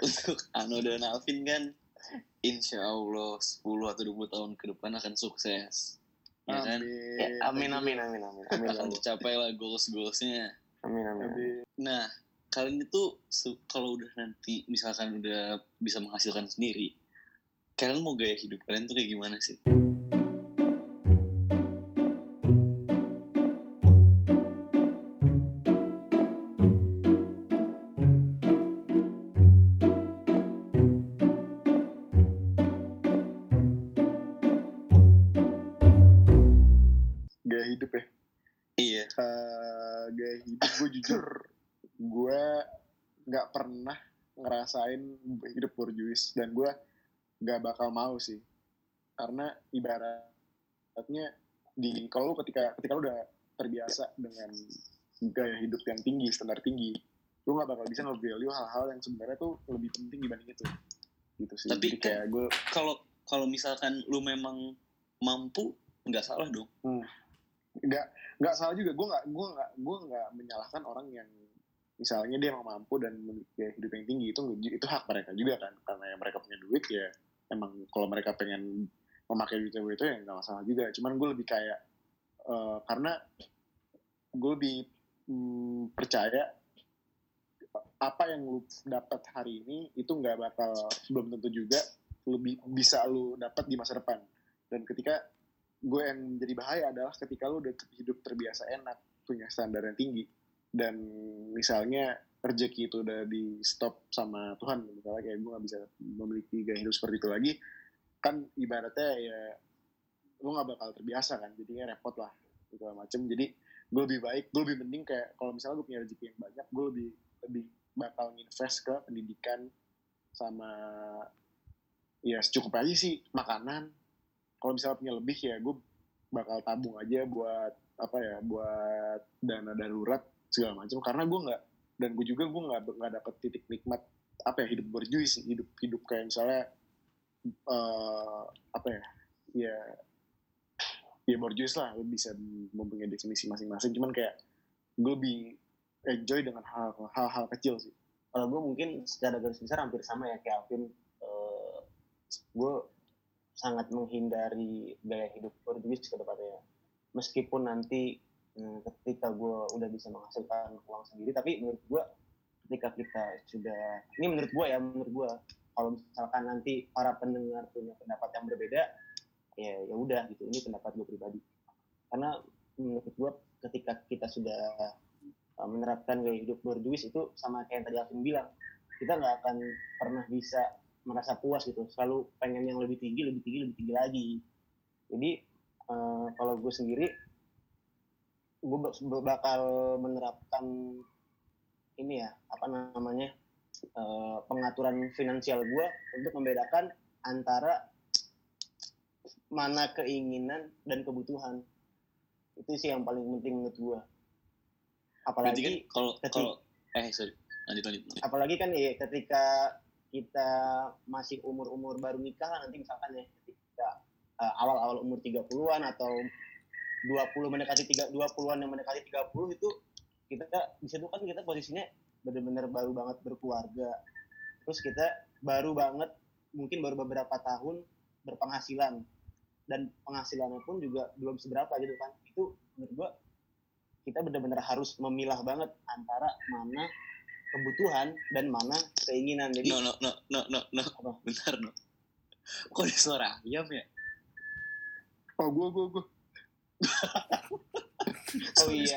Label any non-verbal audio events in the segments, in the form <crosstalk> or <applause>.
<laughs> untuk Ano dan Alvin kan insya Allah 10 atau 20 tahun ke depan akan sukses. Ya kan? Ya, amin amin amin amin amin Akan amin tercapai lah goals-goalsnya. amin amin. Amin. Nah, kalian itu kalau udah nanti misalkan udah bisa menghasilkan sendiri, kalian mau gaya hidup kalian tuh kayak gimana sih? Nggak pernah ngerasain hidup borjuis. Dan gue nggak bakal mau sih. Karena ibaratnya di kalau ketika ketika lu udah terbiasa dengan gaya hidup yang tinggi standar tinggi lu nggak bakal bisa nge-value hal-hal yang sebenarnya tuh lebih penting dibanding itu. Gitu sih. Tapi Jadi kayak gue Kalau kalau misalkan lu memang mampu, nggak salah dong. nggak nggak salah juga. Gue nggak gue nggak gue nggak menyalahkan orang yang misalnya dia emang mampu dan memiliki gaya hidup yang tinggi itu itu hak mereka juga kan. Karena yang mereka punya duit ya emang kalau mereka pengen memakai duit itu ya nggak masalah juga. Cuman gue lebih kayak eh, karena gue lebih mm, percaya apa yang lu dapat hari ini itu nggak bakal belum tentu juga lebih bisa lu dapat di masa depan. Dan ketika gue yang menjadi bahaya adalah ketika lu udah hidup terbiasa enak punya standar yang tinggi dan misalnya rezeki itu udah di stop sama Tuhan misalnya kayak gue nggak bisa memiliki gaya hidup seperti itu lagi kan ibaratnya ya lu nggak bakal terbiasa kan jadinya repot lah segala macem. Jadi gue lebih baik gue lebih mending kayak kalau misalnya gue punya rezeki yang banyak gue lebih lebih bakal invest ke pendidikan sama ya secukup aja sih makanan. Kalau misalnya punya lebih ya gue bakal tabung aja buat apa ya buat dana darurat segala macam karena gue nggak dan gue juga gue nggak nggak dapet titik nikmat apa ya hidup berjuis hidup hidup kayak misalnya eh apa ya ya ya berjuis lah lu bisa mempunyai definisi masing-masing cuman kayak gue lebih enjoy dengan hal- hal-hal kecil sih Kalau gue mungkin secara garis besar hampir sama ya kayak Alvin. Eh, gue sangat menghindari gaya hidup borjuis ke depannya. Meskipun nanti hmm, ketika gue udah bisa menghasilkan uang sendiri, tapi menurut gue ketika kita sudah, ini menurut gue ya, menurut gue kalau misalkan nanti para pendengar punya pendapat yang berbeda, ya ya udah gitu. Ini pendapat gue pribadi. Karena menurut gue ketika kita sudah uh, menerapkan gaya hidup borjuis itu sama kayak yang tadi Alvin bilang kita nggak akan pernah bisa merasa puas gitu selalu pengen yang lebih tinggi lebih tinggi lebih tinggi lagi jadi uh, kalau gue sendiri gue bak- bakal menerapkan ini ya apa namanya uh, pengaturan finansial gue untuk membedakan antara mana keinginan dan kebutuhan itu sih yang paling penting menurut gue Berarti kan apalagi kalau kalau eh sorry lanjut lanjut. lanjut. apalagi kan ya ketika kita masih umur-umur baru nikah nanti misalkan ya uh, awal-awal umur 30-an atau 20 mendekati 3 20-an yang mendekati 30 itu kita di situ kan kita posisinya benar-benar baru banget berkeluarga. Terus kita baru banget mungkin baru beberapa tahun berpenghasilan dan penghasilannya pun juga belum seberapa gitu kan. Itu menurut gua kita benar-benar harus memilah banget antara mana kebutuhan dan mana keinginan. Jadi No no no no no no. Apa? Bentar no. Kok ada suara ayam ya? <laughs> oh gue gue gue Oh iya.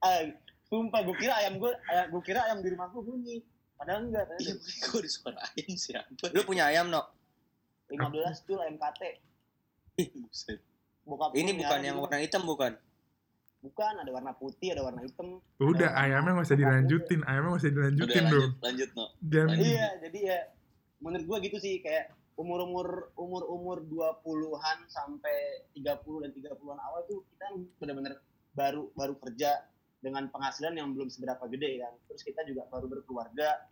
ah, sumpah gue kira ayam gue gue kira ayam di rumahku bunyi. Padahal enggak, Iya, kok ada suara ayam siapa? Lu punya ayam, no? 15 tuh ayam kate. Bokap Ini bukan yang warna hitam, bukan? bukan, ada warna putih, ada warna hitam. Udah Ada- ayamnya nggak usah dilanjutin, ayamnya nggak usah Udah dilanjutin lanjut dong. lanjut no. Jangan Iya, jadi ya menurut gua gitu sih kayak umur-umur umur-umur 20-an sampai 30 dan 30-an awal tuh kita benar-benar baru baru kerja dengan penghasilan yang belum seberapa gede kan. Terus kita juga baru berkeluarga.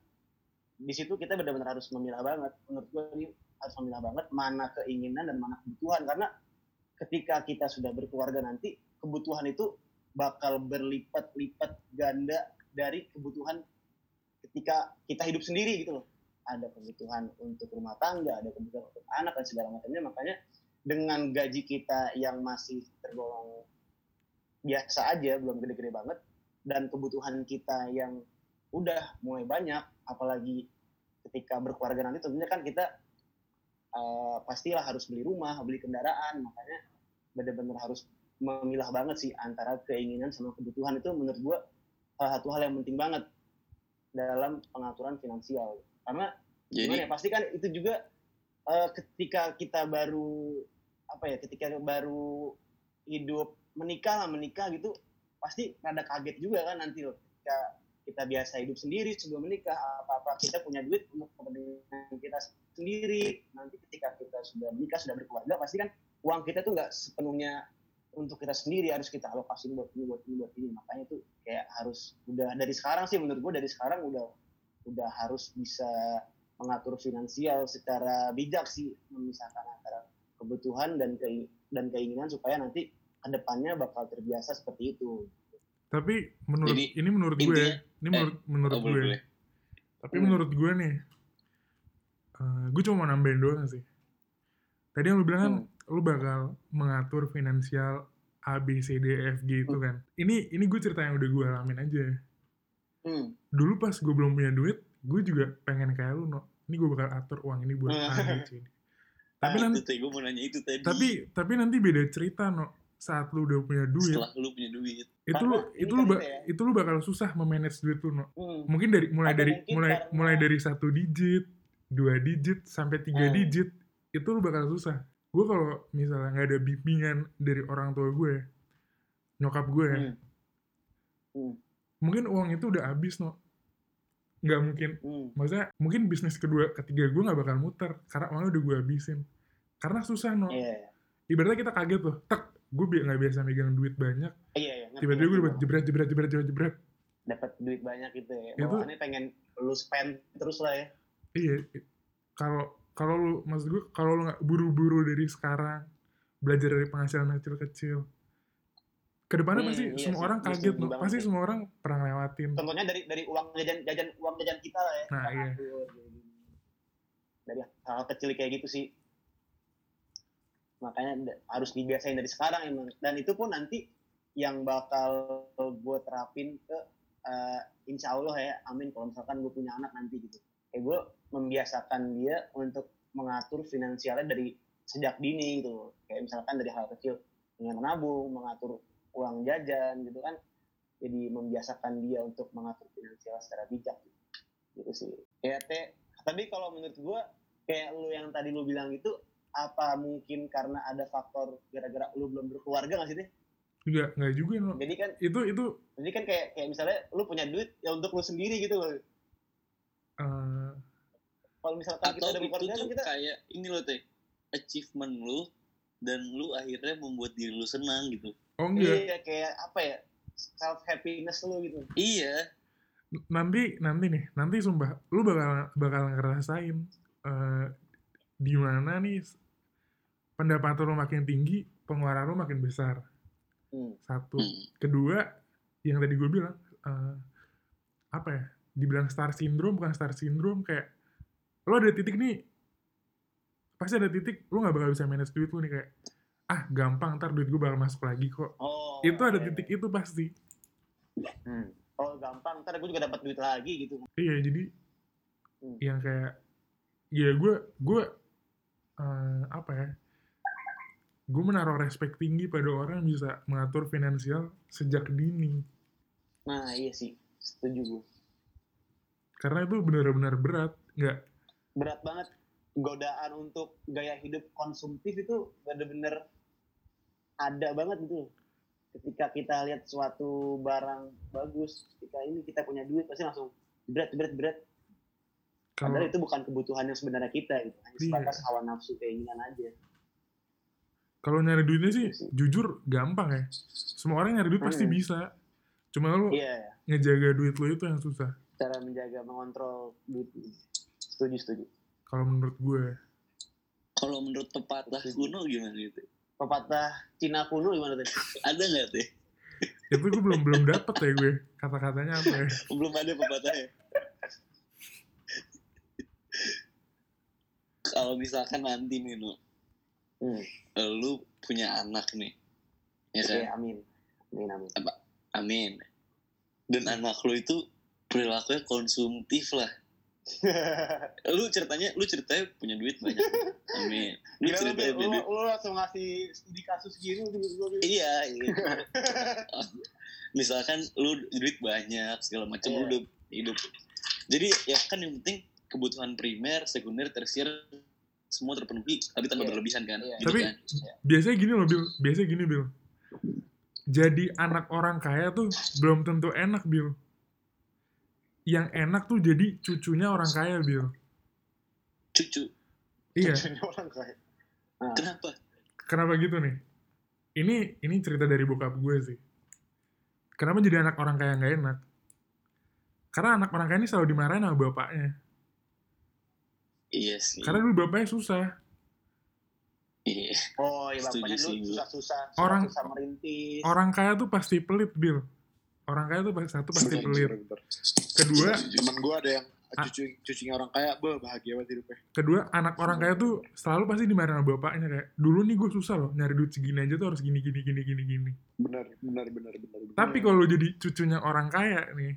Di situ kita benar-benar harus memilah banget. Menurut gua ini harus memilah banget mana keinginan dan mana kebutuhan karena ketika kita sudah berkeluarga nanti kebutuhan itu bakal berlipat-lipat ganda dari kebutuhan ketika kita hidup sendiri gitu loh. Ada kebutuhan untuk rumah tangga, ada kebutuhan untuk anak dan segala macamnya. Makanya dengan gaji kita yang masih tergolong biasa aja, belum gede-gede banget, dan kebutuhan kita yang udah mulai banyak, apalagi ketika berkeluarga nanti tentunya kan kita uh, pastilah harus beli rumah, beli kendaraan, makanya benar-benar harus memilah banget sih antara keinginan sama kebutuhan. Itu menurut gua salah satu hal yang penting banget dalam pengaturan finansial karena Jadi ya pasti kan itu juga uh, ketika kita baru apa ya ketika baru hidup menikah lah menikah gitu pasti rada kaget juga kan nanti loh. Ketika kita biasa hidup sendiri sebelum menikah apa apa kita punya duit untuk kepentingan kita sendiri. Nanti ketika kita sudah menikah sudah berkeluarga pasti kan uang kita tuh nggak sepenuhnya untuk kita sendiri harus kita alokasiin buat ini buat ini buat ini. Makanya tuh kayak harus udah dari sekarang sih menurut gue dari sekarang udah udah harus bisa mengatur finansial secara bijak sih memisahkan antara kebutuhan dan ke, dan keinginan supaya nanti ke depannya bakal terbiasa seperti itu Tapi menurut Jadi, ini menurut gue, ya, intinya- ini menurut menurut oh, gue. Tapi Hmm. menurut gue nih, eh, gue cuma mau nambahin doang sih. Tadi yang lu bilang kan, lu bakal mengatur finansial A, B, C, D, E, F, G itu kan. Ini ini gue cerita yang udah gue alamin aja. Hmm. Dulu pas gue belum punya duit, gue juga pengen kayak lu, no. Ini gue bakal atur uang ini buat A, B, C, D. Tapi Ah, nanti, teh gue mau nanya itu tadi tapi tapi nanti beda cerita, no. Saat lu udah punya duit, setelah lu punya duit itu lu Karena ini itu lu kan ba- ya. itu lu bakal susah memanage duit lu, no. Hmm. mungkin dari mulai Atau dari mulai karena- mulai dari satu digit dua digit sampai tiga Hmm. digit itu lu bakal susah gue kalau misalnya nggak ada bimbingan dari orang tua gue nyokap gue ya, Hmm. Mungkin uang itu udah habis no nggak mungkin Hmm. maksudnya mungkin bisnis kedua ketiga gue nggak bakal muter karena uangnya udah gue habisin karena susah no Iya, ibaratnya kita kaget tuh tek gue bi- nggak biasa megang duit banyak iya, iya. ngerti, tiba-tiba gue dapat jebret jebret jebret jebret jebret dapat duit banyak gitu ya. Itu- Bawaannya pengen lu spend terus lah ya. Iya, kalau kalau lu maksud gue kalau lu nggak buru-buru dari sekarang belajar dari penghasilan kecil-kecil, ke depannya Hmm, pasti iya semua sih, orang gue kaget, banget pasti sih. semua orang pernah lewatin. Contohnya dari dari uang jajan jajan uang jajan kita lah ya. Nah, iya. kayak gini. Dari hal kecil kayak gitu sih. Makanya harus dibiasain dari sekarang emang. Dan itu pun nanti yang bakal gue terapin ke eh, insya Allah ya, amin kalau misalkan gue punya anak nanti gitu. Kayak gue membiasakan dia untuk mengatur finansialnya dari sejak dini gitu loh. Kayak misalkan dari hal kecil dengan menabung, mengatur uang jajan gitu kan. Jadi membiasakan dia untuk mengatur finansial secara bijak gitu, gitu sih. Ya teh, tapi kalau menurut gue kayak lu yang tadi lu bilang itu apa mungkin karena ada faktor gara-gara lu belum berkeluarga nggak sih teh? Enggak, enggak juga, no. Jadi kan Itu itu jadi kan kayak kayak misalnya lu punya duit ya untuk lu sendiri gitu loh. eh, Kalau misalkan kita udah berkeluarga kan kita kayak ini loh teh achievement lu dan lu akhirnya membuat diri lu senang gitu oh enggak. iya kayak apa ya self happiness lu gitu. iya Nanti nanti nih, nanti sumpah lu bakal bakal ngerasain eh di mana nih pendapatan lu makin tinggi, pengeluaran lu makin besar. Hmm. Satu. Hmm. kedua yang tadi gue bilang eh, apa ya dibilang star syndrome bukan star syndrome kayak lo ada titik nih pasti ada titik lo nggak bakal bisa manage duit lo nih kayak ah gampang ntar duit gue bakal masuk lagi kok Oh. itu ada iya. titik itu pasti Hmm. Oh gampang, ntar gue juga dapat duit lagi gitu. iya jadi Hmm. yang kayak ya gue gue eh, apa ya gue menaruh respect tinggi pada orang yang bisa mengatur finansial sejak dini Nah iya sih, setuju gue. karena itu benar-benar berat nggak Berat banget godaan untuk gaya hidup konsumtif itu bener-bener ada banget gitu. Ketika kita lihat suatu barang bagus, ketika ini kita punya duit pasti langsung berat berat berat. kalau Padahal itu bukan kebutuhan yang sebenarnya kita gitu. Hanya Iya. sebatas hawa nafsu keinginan aja. Kalau nyari duitnya sih, Iya jujur gampang ya. Semua orang nyari duit pasti Hmm. bisa. Cuma lu Iya, ngejaga duit lu itu yang susah. cara menjaga mengontrol duit. Setuju setuju. Kalau menurut gue, kalau menurut pepatah kuno gimana gitu Pepatah Cina kuno gimana tadi? ada nggak teh itu gue belum belum dapet ya gue kata-katanya apa ya. belum ada pepatahnya. Kalau misalkan nanti nih nu Hmm. lu punya anak nih. Ya kan? Oke, amin. Amin, amin. amin. Dan anak lu itu perilakunya konsumtif lah lu ceritanya lu ceritanya punya duit banyak. Amin. <laughs> Lu Gila, lu, ceritanya lu, punya duit. lu langsung ngasih studi kasus gini iya, <laughs> iya. misalkan lu duit banyak segala macam Iya. lu udah hidup. Jadi ya kan yang penting kebutuhan primer sekunder tersier semua terpenuhi tapi tanpa Iya. berlebihan kan? Iya. gitu Tapi- kan? Biasanya gini loh Bil. Biasanya gini Bil. Jadi anak orang kaya tuh belum tentu enak Bil yang enak tuh jadi cucunya orang kaya Bil. Cucu. Iya. Cucunya orang kaya. Nah, kenapa? Kenapa gitu nih? Ini ini cerita dari bokap gue sih. Kenapa jadi anak orang kaya nggak enak? Karena anak orang kaya ini selalu dimarahin sama bapaknya. Iya sih. Karena dulu bapaknya susah. Iya. Oh iya bapaknya dulu susah-susah, Orang- susah merintis. orang kaya tuh pasti pelit Bil orang kaya tuh pasti satu pasti pelit bener, bener. kedua Temen gue ada yang cucu cucunya orang kaya, bah bahagia banget hidupnya. kedua anak orang kaya tuh selalu pasti dimarahin sama bapaknya kayak dulu nih gue susah loh nyari duit segini aja tuh harus gini gini gini gini gini Bener, bener, bener, bener. bener. tapi kalau jadi cucunya orang kaya nih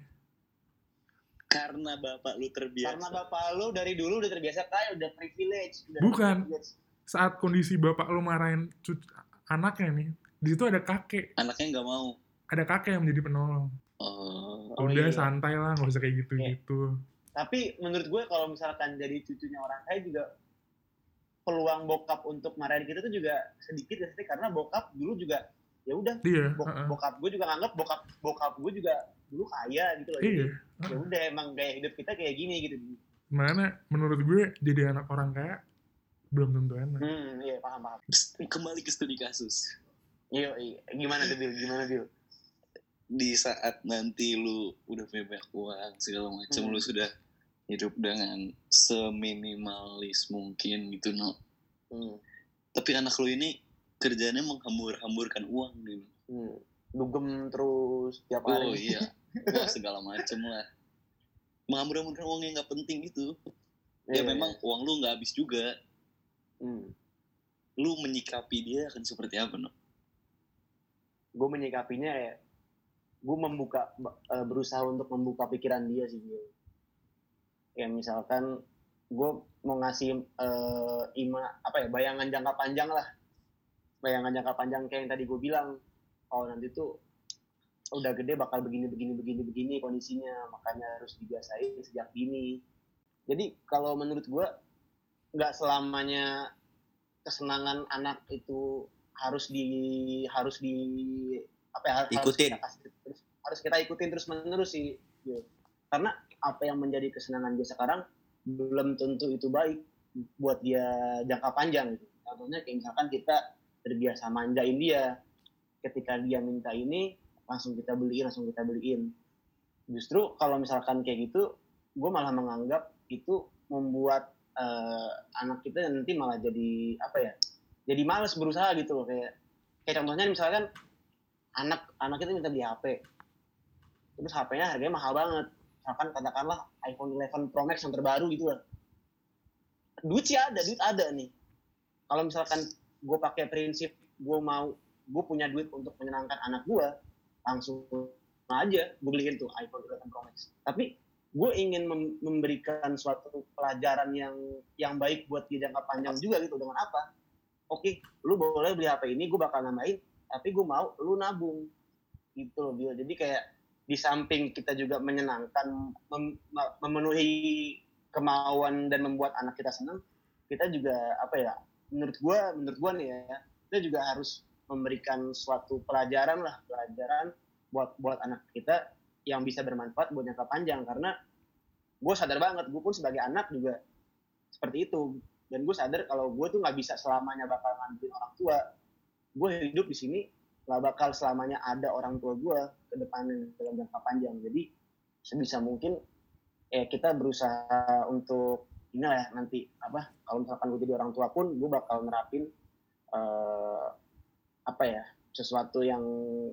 karena bapak lu terbiasa Karena bapak lu dari dulu udah terbiasa kaya, udah privilege. Udah Bukan. privilege. saat kondisi bapak lu marahin cucu, anaknya nih di situ ada kakek anaknya nggak mau ada kakek yang menjadi penolong oh Oh, udah iya. santai lah nggak usah kayak gitu gitu Tapi menurut gue kalau misalkan jadi cucunya orang kaya juga peluang bokap untuk marahin kita tuh juga sedikit ya sih karena bokap dulu juga ya udah iya bok- heeh. bokap gue juga nganggap bokap bokap gue juga dulu kaya gitu loh. iya Jadi, ya udah emang gaya hidup kita kayak gini gitu. mana menurut gue jadi anak orang kaya belum tentu enak Hmm, iya paham paham. kembali ke studi kasus Iya, iya. Gimana tuh Bil? Gimana Bil? Di saat nanti lu udah punya banyak uang segala macam Hmm. lu sudah hidup dengan seminimalis mungkin gitu no Hmm. tapi anak lu ini kerjanya menghambur-hamburkan uang nih Hmm. Dugem terus tiap oh hari. iya <laughs> Wah, segala macam lah menghambur-hamburkan uang yang nggak penting gitu ya Iya, memang uang lu nggak habis juga Hmm. lu menyikapi dia akan seperti apa no Gue menyikapinya ya, gue membuka, eh, berusaha untuk membuka pikiran dia sih Bil. Kayak misalkan gue mau ngasih eh, ima apa ya bayangan jangka panjang lah, bayangan jangka panjang kayak yang tadi gue bilang, oh nanti tuh udah gede bakal begini begini begini begini kondisinya, makanya harus dibiasain sejak dini. Jadi kalau menurut gue nggak selamanya kesenangan anak itu harus di harus di apa ya harus Ikutin. kita kasih terus- harus kita ikutin terus menerus sih Gil. karena apa yang menjadi kesenangan dia sekarang belum tentu itu baik buat dia jangka panjang gitu. contohnya kayak misalkan kita terbiasa manjain dia ketika dia minta ini langsung kita beliin langsung kita beliin justru kalau misalkan kayak gitu gue malah menganggap itu membuat eh, anak kita nanti malah jadi apa ya jadi males berusaha gitu loh kayak kayak contohnya misalkan anak anak kita minta beli HP terus HP-nya harganya mahal banget. Misalkan katakanlah iPhone 11 Pro Max yang terbaru gitu lah. Duit sih ada duit ada nih. Kalau misalkan gue pakai prinsip gue mau gue punya duit untuk menyenangkan anak gue langsung aja gue beliin tuh iPhone 11 Pro Max. Tapi gue ingin mem- memberikan suatu pelajaran yang yang baik buat dia jangka panjang juga gitu. Dengan apa? Oke lu boleh beli HP ini gue bakal nambahin tapi gue mau lu nabung. Gitu loh Bil. jadi kayak di samping kita juga menyenangkan mem- me- memenuhi kemauan dan membuat anak kita senang kita juga apa ya menurut gue menurut gue nih ya kita juga harus memberikan suatu pelajaran lah pelajaran buat buat anak kita yang bisa bermanfaat buat jangka panjang. Karena gue sadar banget gue pun sebagai anak juga seperti itu. Dan gue sadar kalau gue tuh nggak bisa selamanya bakal ngandelin orang tua gue hidup di sini nggak bakal selamanya ada orang tua gue ke depannya dalam jangka panjang. Jadi sebisa mungkin eh kita berusaha untuk inilah ya nanti apa kalau misalkan gue jadi orang tua pun gue bakal nerapin eh, apa ya sesuatu yang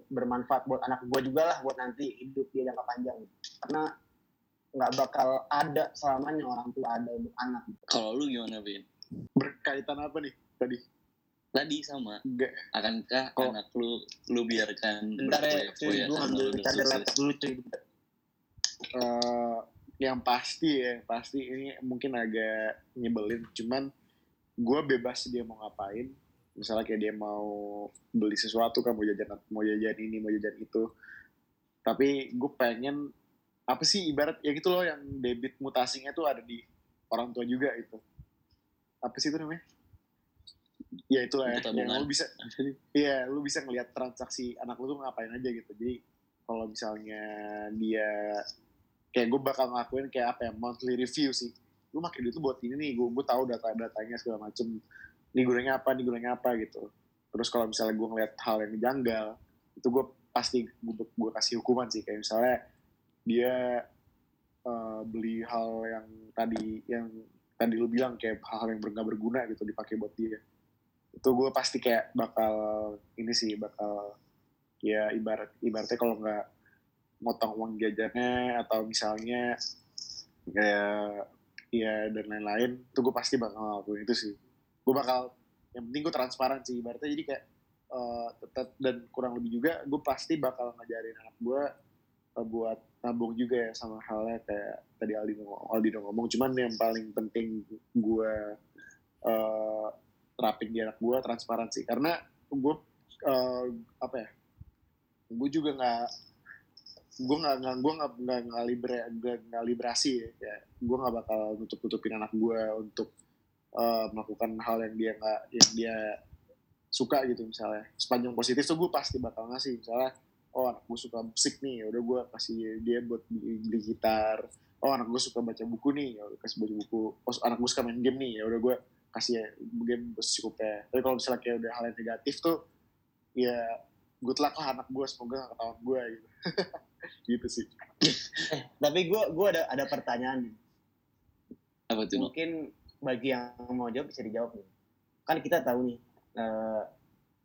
bermanfaat buat anak gue juga lah buat nanti hidup dia jangka panjang. Karena nggak bakal ada selamanya orang tua ada untuk anak. Kalau lu gimana, Vin? berkaitan apa nih tadi Tadi sama. Enggak. Akankah Oh. anak lu lu biarkan bentar ya cuy gue ambil sukses? laptop dulu cuy eh yang pasti ya pasti ini mungkin agak nyebelin cuman gue bebas dia mau ngapain misalnya kayak dia mau beli sesuatu kan mau jajan mau jajan ini mau jajan itu tapi gue pengen apa sih ibarat ya gitu loh yang debit mutasinya tuh ada di orang tua juga itu apa sih itu namanya ya itulah ya tabungan. lu bisa <laughs> Iya, lu bisa ngelihat transaksi anak lu tuh ngapain aja gitu. Jadi kalau misalnya dia kayak gue bakal ngelakuin kayak apa ya monthly review sih. Lu pakai duit tuh buat ini nih, gue gue tahu data-datanya segala macem. Ini gunanya apa, ini gunanya apa gitu. Terus kalau misalnya gue ngeliat hal yang janggal, itu gue pasti gue, gue kasih hukuman sih. Kayak misalnya dia eh, beli hal yang tadi yang tadi lu bilang kayak hal-hal yang nggak berguna gitu dipakai buat dia itu gue pasti kayak bakal ini sih bakal ya ibarat ibaratnya kalau nggak motong uang jajannya atau misalnya kayak ya dan lain-lain itu gue pasti bakal ngelakuin itu sih. Gue bakal yang penting gue transparan sih ibaratnya jadi kayak eh, tetap dan kurang lebih juga gue pasti bakal ngajarin anak gue eh, buat nabung juga ya sama halnya kayak tadi Aldino Aldino ngomong cuman yang paling penting gue eh, terapin di anak gue transparansi karena gue eh, apa ya gue juga nggak gue nggak nggak gue nggak nggak nggak libre nggak ya. Gue nggak bakal nutup nutupin anak gue untuk eh, melakukan hal yang dia nggak yang dia suka gitu misalnya. Sepanjang positif tuh gue pasti bakal ngasih. Misalnya oh anak gue suka musik nih. Ya udah gue kasih dia buat beli, beli gitar. Oh anak gue suka baca buku nih. Ya kasih baca buku. Oh anak gue suka main game nih. Ya udah gue kasih ya game secukupnya tapi kalau misalnya kayak udah hal yang negatif tuh ya good luck lah anak gue semoga gak ketahuan gue gitu. <laughs> Gitu sih. Tapi gue gue ada ada pertanyaan nih. Apa tuh, No? mungkin bagi yang mau jawab bisa dijawab nih. Kan kita tahu nih eh,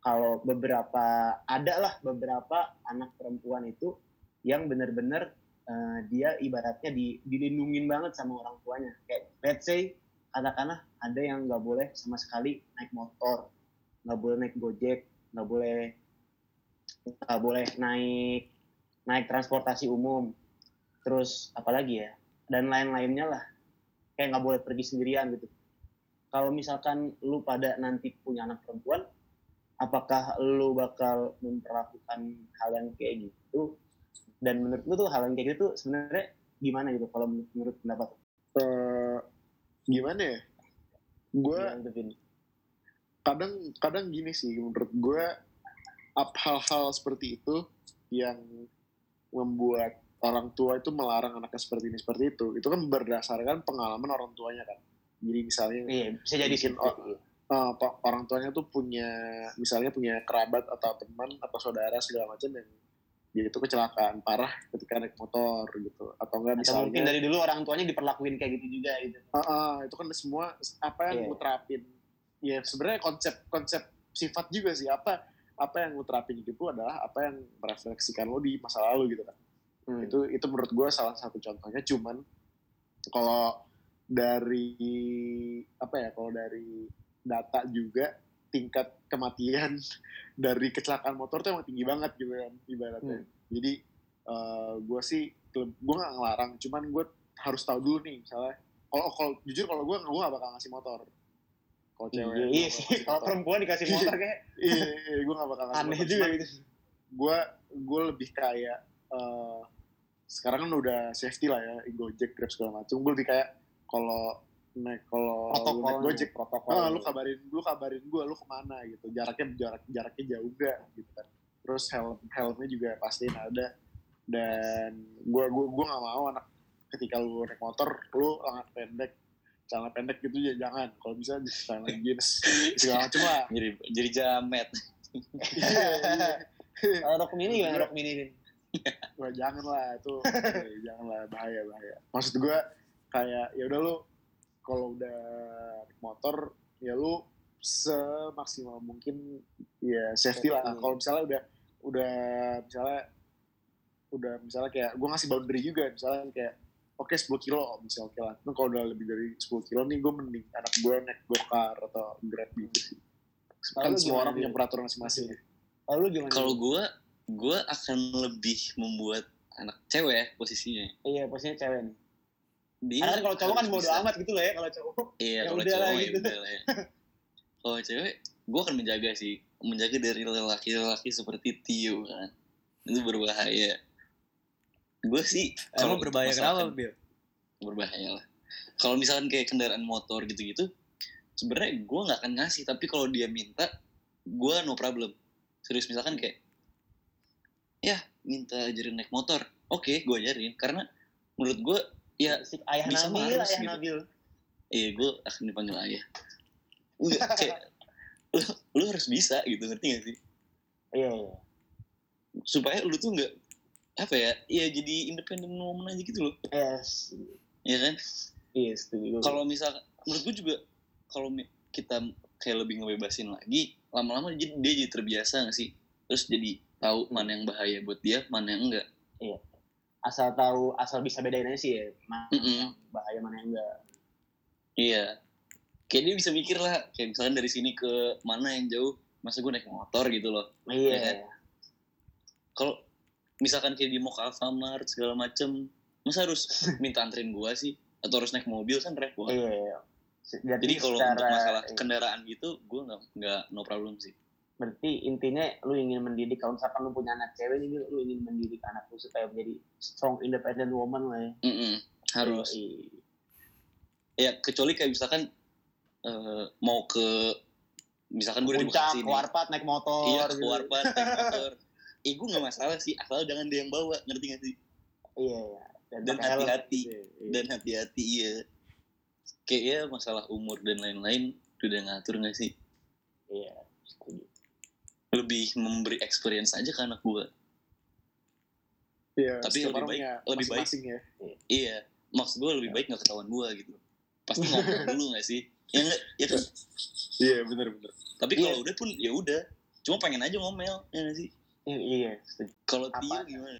kalau beberapa ada lah beberapa anak perempuan itu yang benar-benar eh, dia ibaratnya di, dilindungin banget sama orang tuanya. Kayak let's say katakanlah ada yang nggak boleh sama sekali naik motor nggak boleh naik gojek nggak boleh nggak boleh naik naik transportasi umum. Terus apalagi ya dan lain-lainnya lah. Kayak nggak boleh pergi sendirian gitu. Kalau misalkan lu pada nanti punya anak perempuan apakah lu bakal memperlakukan hal yang kayak gitu? Dan menurut lu tuh hal yang kayak gitu sebenarnya gimana gitu kalau menurut, pendapat lu? Gimana ya? Gue Vin? kadang kadang gini sih menurut gue up hal-hal seperti itu yang membuat orang tua itu melarang anaknya seperti ini seperti itu. Itu kan berdasarkan pengalaman orang tuanya kan? Jadi misalnya iya bisa jadi sih. uh, orang tuanya tuh punya misalnya punya kerabat atau teman atau saudara segala macam yang dia itu kecelakaan parah ketika naik motor gitu. Atau enggak atau misalnya mungkin dari dulu orang tuanya diperlakuin kayak gitu juga gitu. Ah, ah, itu kan semua apa yang gue terapin ya sebenarnya konsep konsep sifat juga sih. Apa apa yang gue terapin hidup adalah apa yang merefleksikan lo di masa lalu gitu kan. Hmm. itu itu menurut gue salah satu contohnya. Cuman kalau dari apa ya kalau dari data juga tingkat kematian <laughs> dari kecelakaan motor tuh emang tinggi banget gitu kan ibaratnya. Jadi gue sih gue nggak ngelarang cuman gue harus tahu dulu nih misalnya kalau kalau jujur kalau gue gue gak bakal ngasih motor. Kalau cewek iya, gua iya sih kalau perempuan dikasih <laughs> motor kayak. Iya, iya gue gak bakal ngasih aneh motor. juga gitu. gue gue lebih kayak eh, sekarang kan udah safety lah ya Gojek Grab segala macam gue lebih kayak kalau naik kalau protokolnya. Gojek protokol ah, lu kabarin lu kabarin gue lu ke mana gitu. Jaraknya jarak jaraknya jauh gak gitu kan. Terus helm helmnya juga pastiin ada. Dan gue gue gue nggak mau anak ketika lu naik motor lu lengan pendek celana pendek gitu ya jangan. Kalau bisa celana <laughs> jeans segala macam lah. Jadi jadi jamet. Iya, iya. kalau rok mini gimana rok mini? Wah, jangan lah itu. Jangan lah bahaya bahaya. Maksud gue kayak ya udah lu kalau udah naik motor ya lu semaksimal mungkin ya safety lah Safety. kalau misalnya udah udah misalnya udah misalnya kayak gue ngasih boundary juga misalnya kayak oke 10 kilo misalnya oke lah Nah, kalau udah lebih dari 10 kilo nih gue mending anak gue naik gokar atau grab gitu sih kan semua orang punya peraturan masing-masing ya. Kalau lu gimana? Kalau gue, gue akan lebih membuat anak cewek ya posisinya. iya posisinya cewek nih. Dia Karena kan kalau cowok kan bodo amat gitu lah ya kalau cowok. Iya, Ya kalau lah cowok ya gitu. lah ya. Kalau cewek, gue akan menjaga sih, menjaga dari lelaki-lelaki seperti Tio kan. Itu berbahaya. Gue sih Emang berbahaya kenapa, Bil? berbahaya lah. Kalau misalkan kayak kendaraan motor gitu-gitu, sebenarnya gue nggak akan ngasih. Tapi kalau dia minta, gue no problem. Serius misalkan kayak, ya minta ajarin naik motor, oke gue ajarin. Karena menurut gue, ya Si ayah bisa Nabil, ayah gitu. Nabil. iya gue akan dipanggil ayah. Enggak, kayak, lu, lu harus bisa gitu, ngerti gak sih? Iya, iya. Supaya lu tuh nggak, apa ya, ya jadi independent woman aja gitu loh. Yes. Ya kan? Iya, setuju. kalau misal menurut gue juga kalau kita kayak lebih ngebebasin lagi lama-lama dia, dia jadi terbiasa gak sih terus jadi tahu mana yang bahaya buat dia mana yang enggak asal tahu, asal bisa bedain aja sih ya. Mana Mm-mm. yang bahaya, mana yang enggak. iya kayak dia bisa mikir lah kayak misalkan dari sini ke mana yang jauh masa gue naik motor gitu loh Iya. kan? kalau misalkan kayak dia mau ke Alfamart segala macem masa harus <laughs> minta anterin gua sih atau harus naik mobil kan repot Iya, iya. jadi kalau untuk masalah iya. kendaraan gitu gue nggak nggak no problem sih berarti intinya lu ingin mendidik kalau misalkan lu punya anak cewek nih lu ingin mendidik anak lu supaya menjadi strong independent woman lah ya Mm-mm, harus Yoi. ya kecuali kayak misalkan eh, mau ke misalkan gue di puncak Bekasi ke warpat naik motor iya ke gitu. warpat naik <laughs> motor eh gue nggak masalah sih asal jangan dia yang bawa ngerti gak sih iya iya Dan hati-hati. gitu ya. Iya. dan hati-hati ya kayak ya masalah umur dan lain-lain udah ngatur gak sih iya. Lebih memberi experience aja ke anak gue Iya, Tapi lebih baik- lebih baik. ya. iya maksud gue lebih baik nggak ketahuan gue gitu pasti <laughs> ngomong dulu gak sih ya nggak ya kan Iya, bener-bener. tapi Iya. kalau udah pun ya udah cuma pengen aja ngomel ya gak sih iya iya kalau? Tio gimana